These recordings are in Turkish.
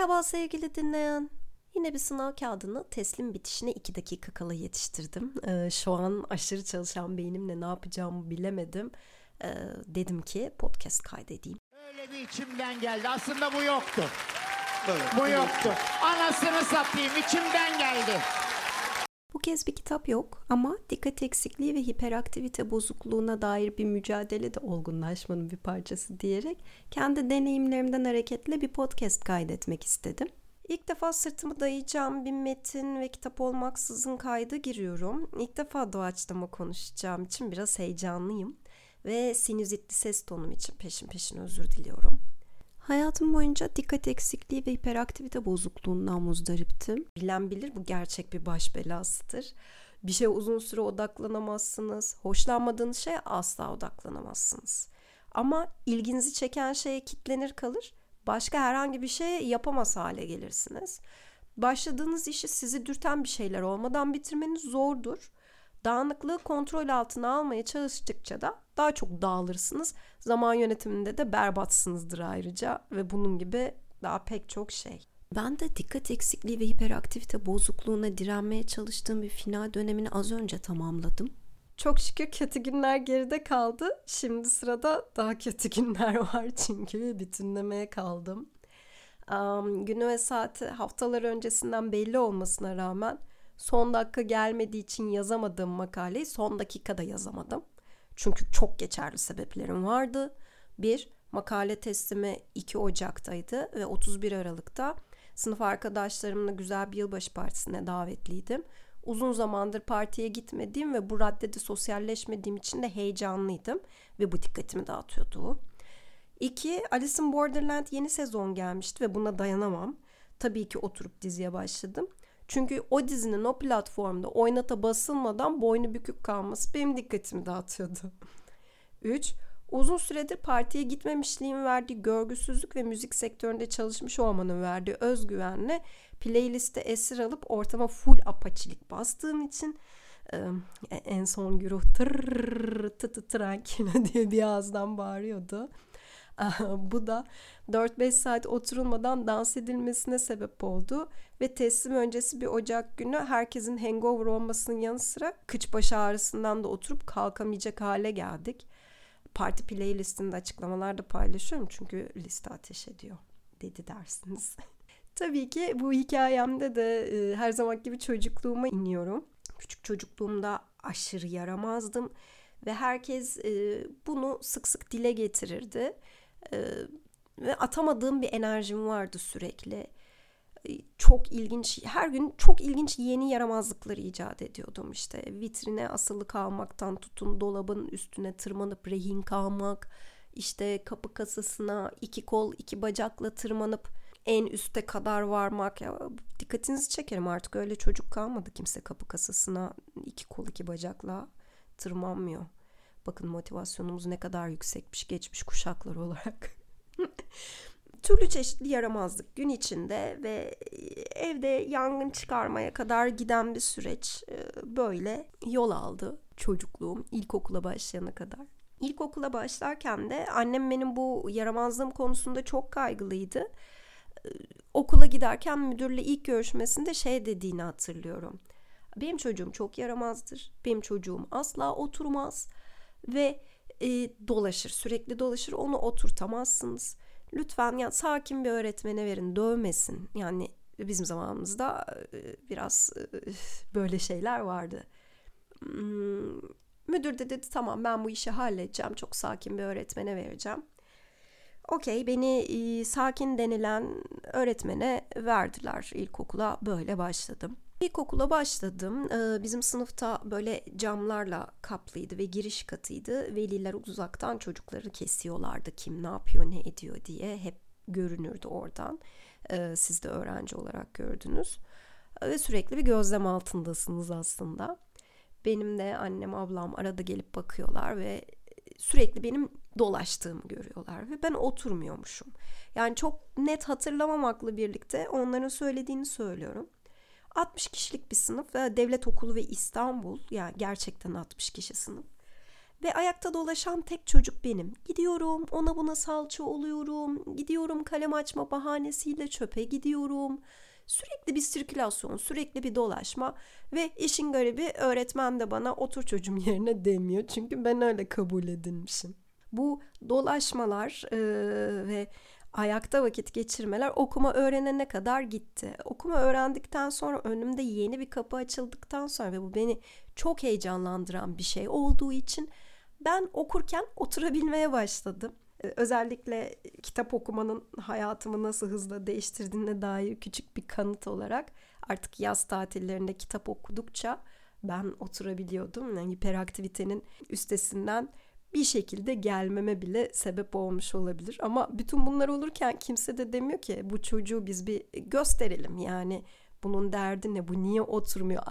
Merhaba sevgili dinleyen. Yine bir sınav kağıdını teslim bitişine iki dakika kala yetiştirdim. Ee, şu an aşırı çalışan beynimle ne yapacağımı bilemedim. Ee, dedim ki podcast kaydedeyim. Öyle bir içimden geldi. Aslında bu yoktu. Evet. Bu yoktu. Anasını satayım içimden geldi. Kez bir kitap yok ama dikkat eksikliği ve hiperaktivite bozukluğuna dair bir mücadele de olgunlaşmanın bir parçası diyerek kendi deneyimlerimden hareketle bir podcast kaydetmek istedim. İlk defa sırtımı dayayacağım bir metin ve kitap olmaksızın kayda giriyorum. İlk defa doğaçlama konuşacağım için biraz heyecanlıyım ve sinüzitli ses tonum için peşin peşin özür diliyorum. Hayatım boyunca dikkat eksikliği ve hiperaktivite bozukluğundan muzdariptim. Bilen bilir bu gerçek bir baş belasıdır. Bir şeye uzun süre odaklanamazsınız. Hoşlanmadığınız şeye asla odaklanamazsınız. Ama ilginizi çeken şeye kitlenir kalır. Başka herhangi bir şeye yapamaz hale gelirsiniz. Başladığınız işi sizi dürten bir şeyler olmadan bitirmeniz zordur. Dağınıklığı kontrol altına almaya çalıştıkça da daha çok dağılırsınız. Zaman yönetiminde de berbatsınızdır ayrıca ve bunun gibi daha pek çok şey. Ben de dikkat eksikliği ve hiperaktivite bozukluğuna direnmeye çalıştığım bir final dönemini az önce tamamladım. Çok şükür kötü günler geride kaldı. Şimdi sırada daha kötü günler var çünkü bütünlemeye kaldım. Um, günü ve saati haftalar öncesinden belli olmasına rağmen son dakika gelmediği için yazamadığım makaleyi son dakikada yazamadım. Çünkü çok geçerli sebeplerim vardı. Bir, makale teslimi 2 Ocak'taydı ve 31 Aralık'ta sınıf arkadaşlarımla güzel bir yılbaşı partisine davetliydim. Uzun zamandır partiye gitmediğim ve bu raddede sosyalleşmediğim için de heyecanlıydım ve bu dikkatimi dağıtıyordu. İki, Alice in Borderland yeni sezon gelmişti ve buna dayanamam. Tabii ki oturup diziye başladım. Çünkü o dizinin o platformda oynata basılmadan boynu bükük kalması benim dikkatimi dağıtıyordu. 3. Uzun süredir partiye gitmemişliğin verdiği görgüsüzlük ve müzik sektöründe çalışmış olmanın verdiği özgüvenle playliste esir alıp ortama full apaçilik bastığım için en son güruh tır tı tı diye bir ağızdan bağırıyordu. Bu da 4-5 saat oturulmadan dans edilmesine sebep oldu ve teslim öncesi bir Ocak günü herkesin hangover olmasının yanı sıra kıç başı ağrısından da oturup kalkamayacak hale geldik. Parti playlistinde açıklamalarda paylaşıyorum çünkü liste ateş ediyor dedi dersiniz. Tabii ki bu hikayemde de e, her zaman gibi çocukluğuma iniyorum. Küçük çocukluğumda aşırı yaramazdım ve herkes e, bunu sık sık dile getirirdi. Ve atamadığım bir enerjim vardı sürekli. Çok ilginç, her gün çok ilginç yeni yaramazlıkları icat ediyordum işte. Vitrine asılı kalmaktan tutun dolabın üstüne tırmanıp rehin kalmak, işte kapı kasasına iki kol iki bacakla tırmanıp en üste kadar varmak ya dikkatinizi çekerim artık öyle çocuk kalmadı kimse kapı kasasına iki kol iki bacakla tırmanmıyor. Bakın motivasyonumuz ne kadar yüksekmiş geçmiş kuşaklar olarak. Türlü çeşitli yaramazlık gün içinde ve evde yangın çıkarmaya kadar giden bir süreç böyle yol aldı çocukluğum ilkokula başlayana kadar. İlkokula başlarken de annem benim bu yaramazlığım konusunda çok kaygılıydı. Okula giderken müdürle ilk görüşmesinde şey dediğini hatırlıyorum. Benim çocuğum çok yaramazdır. Benim çocuğum asla oturmaz ve e, dolaşır, sürekli dolaşır. Onu oturtamazsınız. Lütfen yani sakin bir öğretmene verin, dövmesin. Yani bizim zamanımızda e, biraz e, böyle şeyler vardı. Hmm, müdür de dedi tamam ben bu işi halledeceğim. Çok sakin bir öğretmene vereceğim. Okey beni e, sakin denilen öğretmene verdiler ilkokula böyle başladım. İlkokula başladım. Ee, bizim sınıfta böyle camlarla kaplıydı ve giriş katıydı. Veliler uzaktan çocukları kesiyorlardı. Kim ne yapıyor, ne ediyor diye hep görünürdü oradan. Ee, siz de öğrenci olarak gördünüz. Ve sürekli bir gözlem altındasınız aslında. Benim de annem, ablam arada gelip bakıyorlar ve sürekli benim dolaştığımı görüyorlar ve ben oturmuyormuşum. Yani çok net hatırlamamakla birlikte onların söylediğini söylüyorum. 60 kişilik bir sınıf devlet okulu ve İstanbul yani gerçekten 60 kişi sınıf. Ve ayakta dolaşan tek çocuk benim. Gidiyorum ona buna salça oluyorum. Gidiyorum kalem açma bahanesiyle çöpe gidiyorum. Sürekli bir sirkülasyon, sürekli bir dolaşma ve işin garibi öğretmen de bana otur çocuğum yerine demiyor. Çünkü ben öyle kabul edilmişim. Bu dolaşmalar e, ve ayakta vakit geçirmeler okuma öğrenene kadar gitti. Okuma öğrendikten sonra önümde yeni bir kapı açıldıktan sonra ve bu beni çok heyecanlandıran bir şey olduğu için ben okurken oturabilmeye başladım. Ee, özellikle kitap okumanın hayatımı nasıl hızla değiştirdiğine dair küçük bir kanıt olarak artık yaz tatillerinde kitap okudukça ben oturabiliyordum. Yani hiperaktivitenin üstesinden bir şekilde gelmeme bile sebep olmuş olabilir. Ama bütün bunlar olurken kimse de demiyor ki bu çocuğu biz bir gösterelim. Yani bunun derdi ne? Bu niye oturmuyor?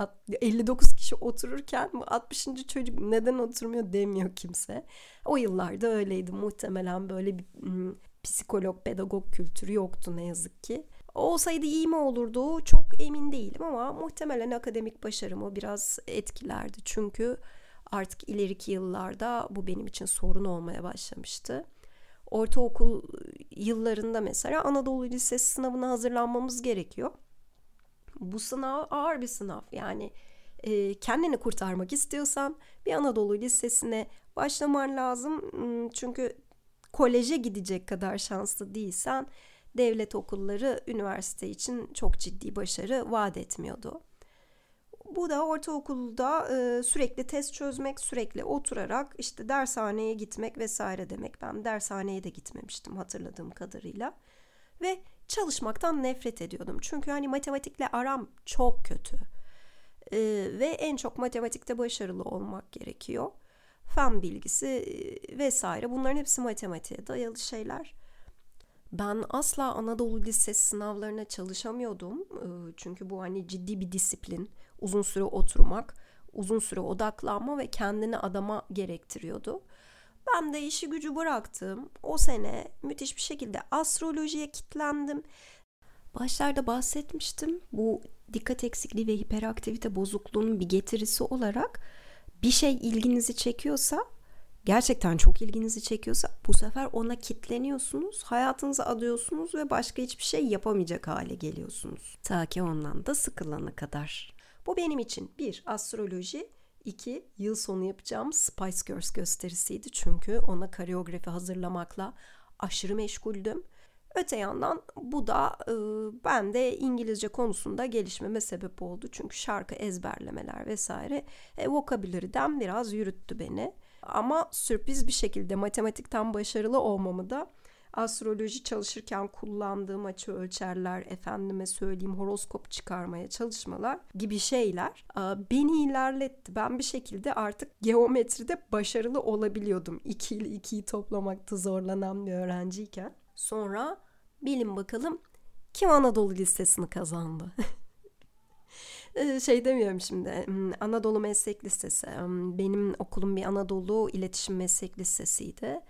59 kişi otururken bu 60. çocuk neden oturmuyor demiyor kimse. O yıllarda öyleydi. Muhtemelen böyle bir hmm, psikolog, pedagog kültürü yoktu ne yazık ki. Olsaydı iyi mi olurdu çok emin değilim ama muhtemelen akademik başarımı biraz etkilerdi. Çünkü artık ileriki yıllarda bu benim için sorun olmaya başlamıştı. Ortaokul yıllarında mesela Anadolu Lisesi sınavına hazırlanmamız gerekiyor. Bu sınav ağır bir sınav. Yani e, kendini kurtarmak istiyorsan bir Anadolu Lisesi'ne başlaman lazım. Hmm, çünkü koleje gidecek kadar şanslı değilsen devlet okulları üniversite için çok ciddi başarı vaat etmiyordu. Bu da ortaokulda e, sürekli test çözmek, sürekli oturarak işte dershaneye gitmek vesaire demek. Ben dershaneye de gitmemiştim hatırladığım kadarıyla. Ve çalışmaktan nefret ediyordum. Çünkü hani matematikle aram çok kötü. E, ve en çok matematikte başarılı olmak gerekiyor. Fen bilgisi e, vesaire bunların hepsi matematiğe dayalı şeyler. Ben asla Anadolu Lisesi sınavlarına çalışamıyordum. E, çünkü bu hani ciddi bir disiplin uzun süre oturmak, uzun süre odaklanma ve kendini adama gerektiriyordu. Ben de işi gücü bıraktım. O sene müthiş bir şekilde astrolojiye kitlendim. Başlarda bahsetmiştim. Bu dikkat eksikliği ve hiperaktivite bozukluğunun bir getirisi olarak bir şey ilginizi çekiyorsa gerçekten çok ilginizi çekiyorsa bu sefer ona kitleniyorsunuz, hayatınızı adıyorsunuz ve başka hiçbir şey yapamayacak hale geliyorsunuz. Ta ki ondan da sıkılana kadar. Bu benim için bir astroloji, iki yıl sonu yapacağım Spice Girls gösterisiydi. Çünkü ona koreografi hazırlamakla aşırı meşguldüm. Öte yandan bu da e, ben de İngilizce konusunda gelişmeme sebep oldu. Çünkü şarkı ezberlemeler vesaire e, vocabulary'den biraz yürüttü beni. Ama sürpriz bir şekilde matematikten başarılı olmamı da astroloji çalışırken kullandığım açı ölçerler, efendime söyleyeyim horoskop çıkarmaya çalışmalar gibi şeyler beni ilerletti. Ben bir şekilde artık geometride başarılı olabiliyordum. 2 ile 2'yi toplamakta zorlanan bir öğrenciyken. Sonra bilin bakalım kim Anadolu Lisesi'ni kazandı? şey demiyorum şimdi Anadolu Meslek Lisesi benim okulum bir Anadolu İletişim Meslek Lisesi'ydi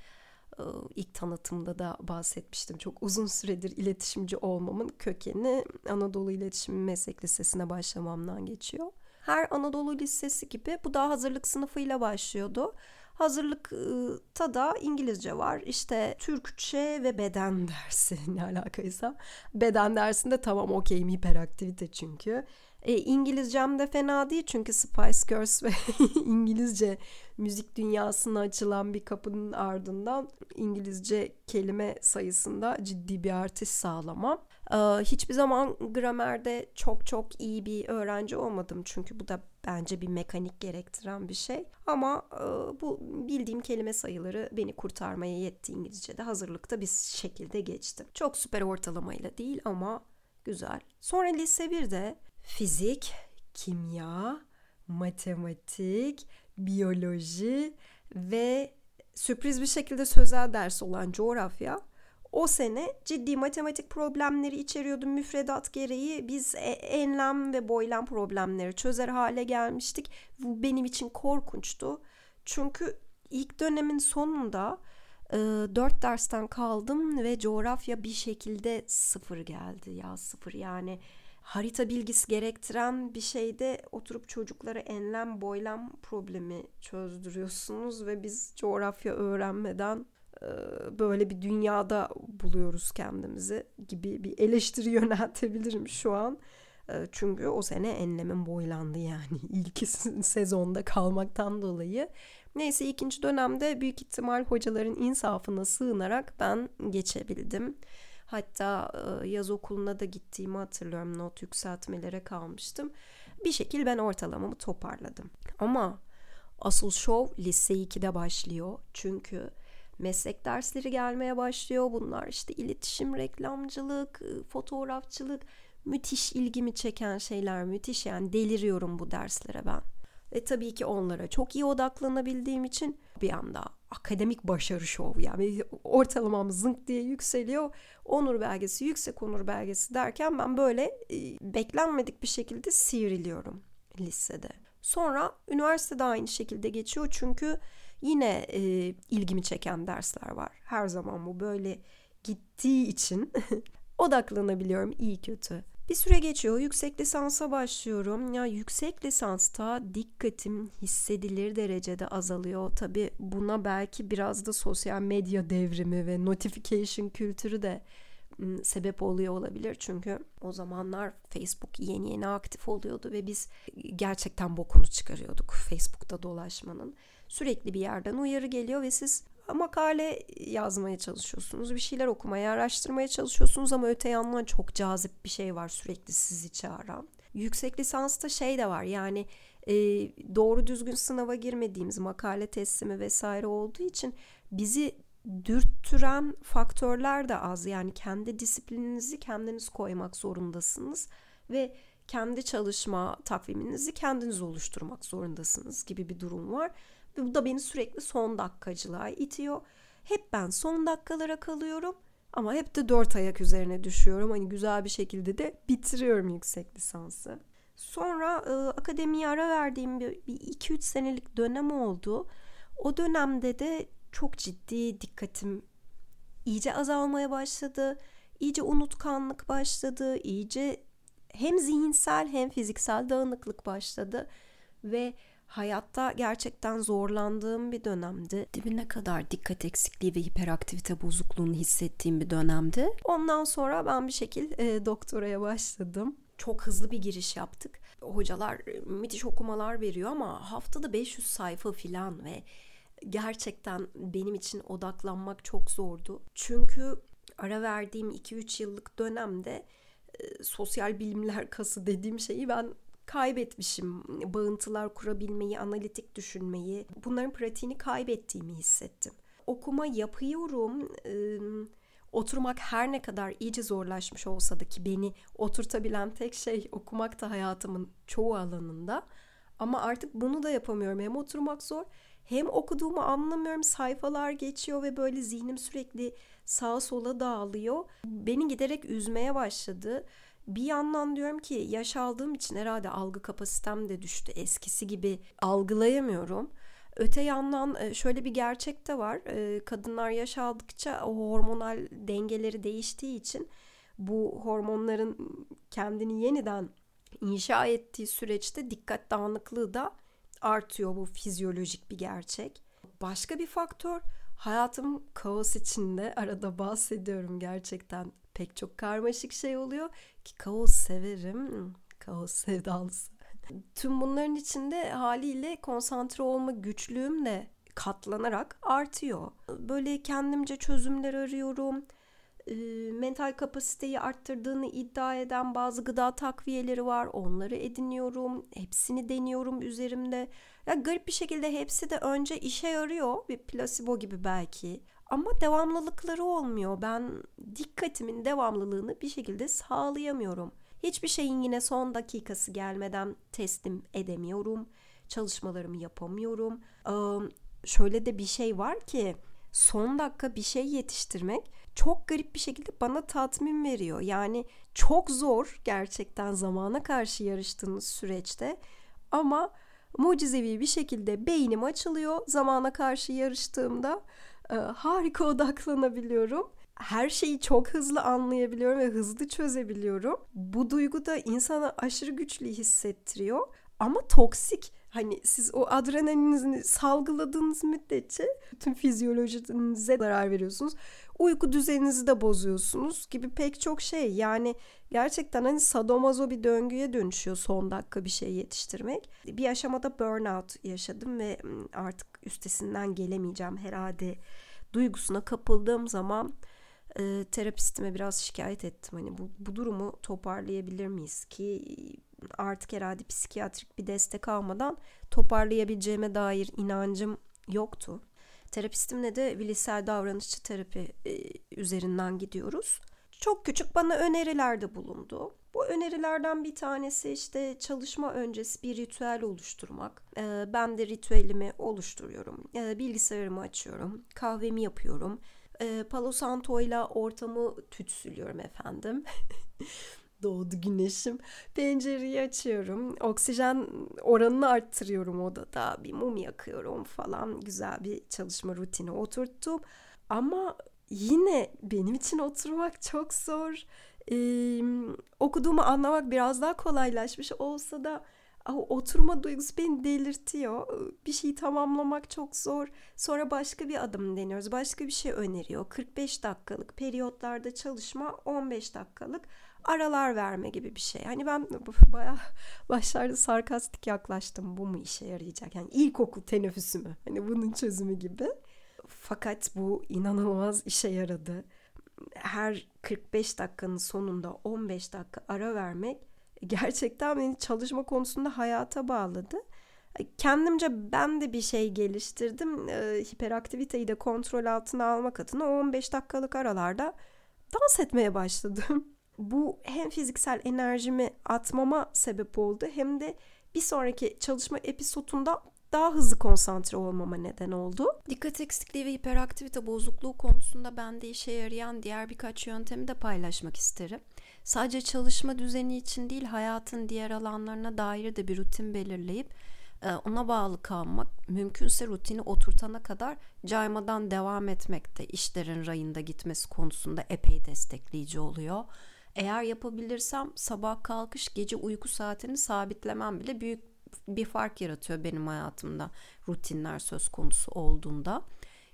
ilk tanıtımda da bahsetmiştim. Çok uzun süredir iletişimci olmamın kökeni Anadolu İletişim Meslek Lisesi'ne başlamamdan geçiyor. Her Anadolu Lisesi gibi bu da hazırlık sınıfıyla başlıyordu. Hazırlıkta da İngilizce var. İşte Türkçe ve beden dersi ne alakaysa. Beden dersinde tamam okeyim hiperaktivite çünkü. E, İngilizcem de fena değil çünkü Spice Girls ve İngilizce müzik dünyasına açılan bir kapının ardından İngilizce kelime sayısında ciddi bir artış sağlamam. Ee, hiçbir zaman gramerde çok çok iyi bir öğrenci olmadım çünkü bu da bence bir mekanik gerektiren bir şey. Ama e, bu bildiğim kelime sayıları beni kurtarmaya yetti İngilizce'de. Hazırlıkta bir şekilde geçtim. Çok süper ortalamayla değil ama güzel. Sonra lise 1'de fizik, kimya, matematik, biyoloji ve sürpriz bir şekilde sözel ders olan coğrafya o sene ciddi matematik problemleri içeriyordu müfredat gereği. Biz e, enlem ve boylam problemleri çözer hale gelmiştik. Bu benim için korkunçtu. Çünkü ilk dönemin sonunda e, dört dersten kaldım ve coğrafya bir şekilde sıfır geldi ya sıfır yani harita bilgisi gerektiren bir şeyde oturup çocuklara enlem boylam problemi çözdürüyorsunuz ve biz coğrafya öğrenmeden e, böyle bir dünyada buluyoruz kendimizi gibi bir eleştiri yöneltebilirim şu an. E, çünkü o sene enlemin boylandı yani ilk sezonda kalmaktan dolayı. Neyse ikinci dönemde büyük ihtimal hocaların insafına sığınarak ben geçebildim. Hatta yaz okuluna da gittiğimi hatırlıyorum. Not yükseltmelere kalmıştım. Bir şekil ben ortalamamı toparladım. Ama asıl şov lise 2'de başlıyor. Çünkü meslek dersleri gelmeye başlıyor. Bunlar işte iletişim, reklamcılık, fotoğrafçılık müthiş ilgimi çeken şeyler müthiş yani deliriyorum bu derslere ben. Ve tabii ki onlara çok iyi odaklanabildiğim için bir anda akademik başarı şov yani ortalamam zınk diye yükseliyor. Onur belgesi, yüksek onur belgesi derken ben böyle e, beklenmedik bir şekilde sivriliyorum lisede. Sonra üniversitede aynı şekilde geçiyor çünkü yine e, ilgimi çeken dersler var. Her zaman bu böyle gittiği için odaklanabiliyorum iyi kötü. Bir süre geçiyor. Yüksek lisansa başlıyorum. Ya yüksek lisansta dikkatim hissedilir derecede azalıyor. Tabi buna belki biraz da sosyal medya devrimi ve notification kültürü de sebep oluyor olabilir. Çünkü o zamanlar Facebook yeni yeni aktif oluyordu ve biz gerçekten bokunu çıkarıyorduk Facebook'ta dolaşmanın. Sürekli bir yerden uyarı geliyor ve siz makale yazmaya çalışıyorsunuz. Bir şeyler okumaya, araştırmaya çalışıyorsunuz ama öte yandan çok cazip bir şey var sürekli sizi çağıran. Yüksek lisansta şey de var yani e, doğru düzgün sınava girmediğimiz makale teslimi vesaire olduğu için bizi dürttüren faktörler de az. Yani kendi disiplininizi kendiniz koymak zorundasınız ve kendi çalışma takviminizi kendiniz oluşturmak zorundasınız gibi bir durum var. Bu da beni sürekli son dakikacılığa itiyor. Hep ben son dakikalara kalıyorum ama hep de dört ayak üzerine düşüyorum. Hani güzel bir şekilde de bitiriyorum yüksek lisansı. Sonra e, akademiye ara verdiğim bir 2-3 senelik dönem oldu. O dönemde de çok ciddi dikkatim iyice azalmaya başladı. İyice unutkanlık başladı. İyice hem zihinsel hem fiziksel dağınıklık başladı. Ve hayatta gerçekten zorlandığım bir dönemdi. Dibine kadar dikkat eksikliği ve hiperaktivite bozukluğunu hissettiğim bir dönemdi. Ondan sonra ben bir şekil e, doktoraya başladım. Çok hızlı bir giriş yaptık. Hocalar e, müthiş okumalar veriyor ama haftada 500 sayfa filan ve gerçekten benim için odaklanmak çok zordu. Çünkü ara verdiğim 2-3 yıllık dönemde e, sosyal bilimler kası dediğim şeyi ben kaybetmişim. Bağıntılar kurabilmeyi, analitik düşünmeyi, bunların pratiğini kaybettiğimi hissettim. Okuma yapıyorum. oturmak her ne kadar iyice zorlaşmış olsa da ki beni oturtabilen tek şey okumak da hayatımın çoğu alanında. Ama artık bunu da yapamıyorum. Hem oturmak zor hem okuduğumu anlamıyorum. Sayfalar geçiyor ve böyle zihnim sürekli sağa sola dağılıyor. Beni giderek üzmeye başladı bir yandan diyorum ki yaş aldığım için herhalde algı kapasitem de düştü. Eskisi gibi algılayamıyorum. Öte yandan e, şöyle bir gerçek de var. E, kadınlar yaş aldıkça o hormonal dengeleri değiştiği için bu hormonların kendini yeniden inşa ettiği süreçte dikkat dağınıklığı da artıyor. Bu fizyolojik bir gerçek. Başka bir faktör hayatım kaos içinde arada bahsediyorum gerçekten pek çok karmaşık şey oluyor ki kaos severim. Kaos sevdalısı. Tüm bunların içinde haliyle konsantre olma güçlüğüm de katlanarak artıyor. Böyle kendimce çözümler arıyorum. E, mental kapasiteyi arttırdığını iddia eden bazı gıda takviyeleri var. Onları ediniyorum. Hepsini deniyorum üzerimde. Ya garip bir şekilde hepsi de önce işe yarıyor. Bir plasebo gibi belki. Ama devamlılıkları olmuyor. Ben dikkatimin devamlılığını bir şekilde sağlayamıyorum. Hiçbir şeyin yine son dakikası gelmeden teslim edemiyorum. Çalışmalarımı yapamıyorum. Ee, şöyle de bir şey var ki son dakika bir şey yetiştirmek çok garip bir şekilde bana tatmin veriyor. Yani çok zor gerçekten zamana karşı yarıştığınız süreçte ama mucizevi bir şekilde beynim açılıyor zamana karşı yarıştığımda e, harika odaklanabiliyorum. her şeyi çok hızlı anlayabiliyorum ve hızlı çözebiliyorum. Bu duygu da insana aşırı güçlü hissettiriyor ama toksik. Hani siz o adrenalinizi salgıladığınız müddetçe bütün fizyolojinize zarar veriyorsunuz. Uyku düzeninizi de bozuyorsunuz gibi pek çok şey. Yani gerçekten hani sadomazo bir döngüye dönüşüyor son dakika bir şey yetiştirmek. Bir aşamada burnout yaşadım ve artık üstesinden gelemeyeceğim herhalde duygusuna kapıldığım zaman e, terapistime biraz şikayet ettim. Hani bu, bu durumu toparlayabilir miyiz ki artık herhalde psikiyatrik bir destek almadan toparlayabileceğime dair inancım yoktu. Terapistimle de bilişsel davranışçı terapi e, üzerinden gidiyoruz. Çok küçük bana önerilerde bulundu. Bu önerilerden bir tanesi işte çalışma öncesi bir ritüel oluşturmak. E, ben de ritüelimi oluşturuyorum. E, bilgisayarımı açıyorum, kahvemi yapıyorum. Palo Santo ile ortamı tütsülüyorum efendim. Doğdu güneşim. Pencereyi açıyorum. Oksijen oranını arttırıyorum odada. Bir mum yakıyorum falan. Güzel bir çalışma rutini oturttum. Ama yine benim için oturmak çok zor. Ee, okuduğumu anlamak biraz daha kolaylaşmış olsa da oturma duygusu beni delirtiyor. Bir şeyi tamamlamak çok zor. Sonra başka bir adım deniyoruz. Başka bir şey öneriyor. 45 dakikalık periyotlarda çalışma 15 dakikalık aralar verme gibi bir şey. Hani ben bayağı başlarda sarkastik yaklaştım. Bu mu işe yarayacak? Yani ilkokul teneffüsü mü? Hani bunun çözümü gibi. Fakat bu inanılmaz işe yaradı. Her 45 dakikanın sonunda 15 dakika ara vermek gerçekten beni çalışma konusunda hayata bağladı. Kendimce ben de bir şey geliştirdim. E, hiperaktiviteyi de kontrol altına almak adına 15 dakikalık aralarda dans etmeye başladım. Bu hem fiziksel enerjimi atmama sebep oldu hem de bir sonraki çalışma episodunda daha hızlı konsantre olmama neden oldu. Dikkat eksikliği ve hiperaktivite bozukluğu konusunda bende işe yarayan diğer birkaç yöntemi de paylaşmak isterim. Sadece çalışma düzeni için değil hayatın diğer alanlarına dair de bir rutin belirleyip e, ona bağlı kalmak, mümkünse rutini oturtana kadar caymadan devam etmek de işlerin rayında gitmesi konusunda epey destekleyici oluyor. Eğer yapabilirsem sabah kalkış gece uyku saatini sabitlemem bile büyük bir fark yaratıyor benim hayatımda rutinler söz konusu olduğunda.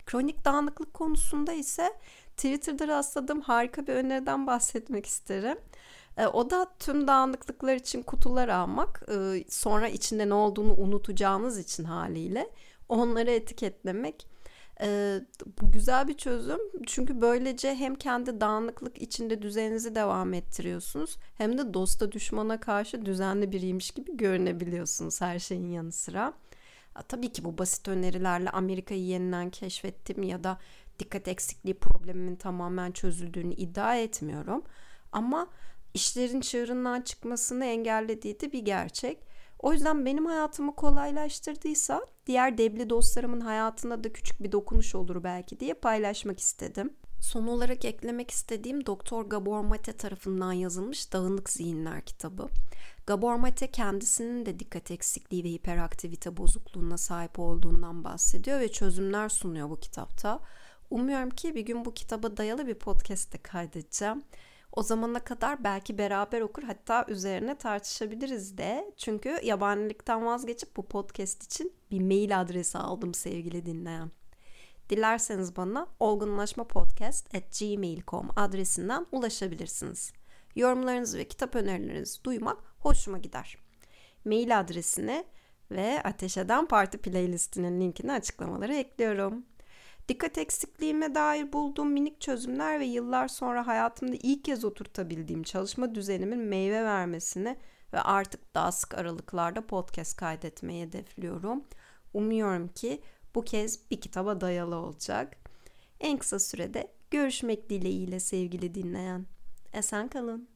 Kronik dağınıklık konusunda ise Twitter'da rastladığım harika bir öneriden bahsetmek isterim. E, o da tüm dağınıklıklar için kutular almak, e, sonra içinde ne olduğunu unutacağınız için haliyle onları etiketlemek e, bu güzel bir çözüm çünkü böylece hem kendi dağınıklık içinde düzeninizi devam ettiriyorsunuz hem de dosta düşmana karşı düzenli biriymiş gibi görünebiliyorsunuz her şeyin yanı sıra. Tabii ki bu basit önerilerle Amerika'yı yeniden keşfettim ya da dikkat eksikliği problemimin tamamen çözüldüğünü iddia etmiyorum. Ama işlerin çığırından çıkmasını engellediği de bir gerçek. O yüzden benim hayatımı kolaylaştırdıysa diğer debli dostlarımın hayatında da küçük bir dokunuş olur belki diye paylaşmak istedim. Son olarak eklemek istediğim Doktor Gabor Mate tarafından yazılmış Dağınık Zihinler kitabı. Gabor Mate kendisinin de dikkat eksikliği ve hiperaktivite bozukluğuna sahip olduğundan bahsediyor ve çözümler sunuyor bu kitapta. Umuyorum ki bir gün bu kitaba dayalı bir podcast de kaydedeceğim. O zamana kadar belki beraber okur hatta üzerine tartışabiliriz de. Çünkü yabanilikten vazgeçip bu podcast için bir mail adresi aldım sevgili dinleyen. Dilerseniz bana olgunlaşmapodcast.gmail.com adresinden ulaşabilirsiniz. Yorumlarınızı ve kitap önerilerinizi duymak hoşuma gider. Mail adresini ve Ateş Eden Parti playlistinin linkini açıklamalara ekliyorum. Dikkat eksikliğime dair bulduğum minik çözümler ve yıllar sonra hayatımda ilk kez oturtabildiğim çalışma düzenimin meyve vermesini ve artık daha sık aralıklarda podcast kaydetmeyi hedefliyorum. Umuyorum ki bu kez bir kitaba dayalı olacak. En kısa sürede görüşmek dileğiyle sevgili dinleyen. Esen kalın.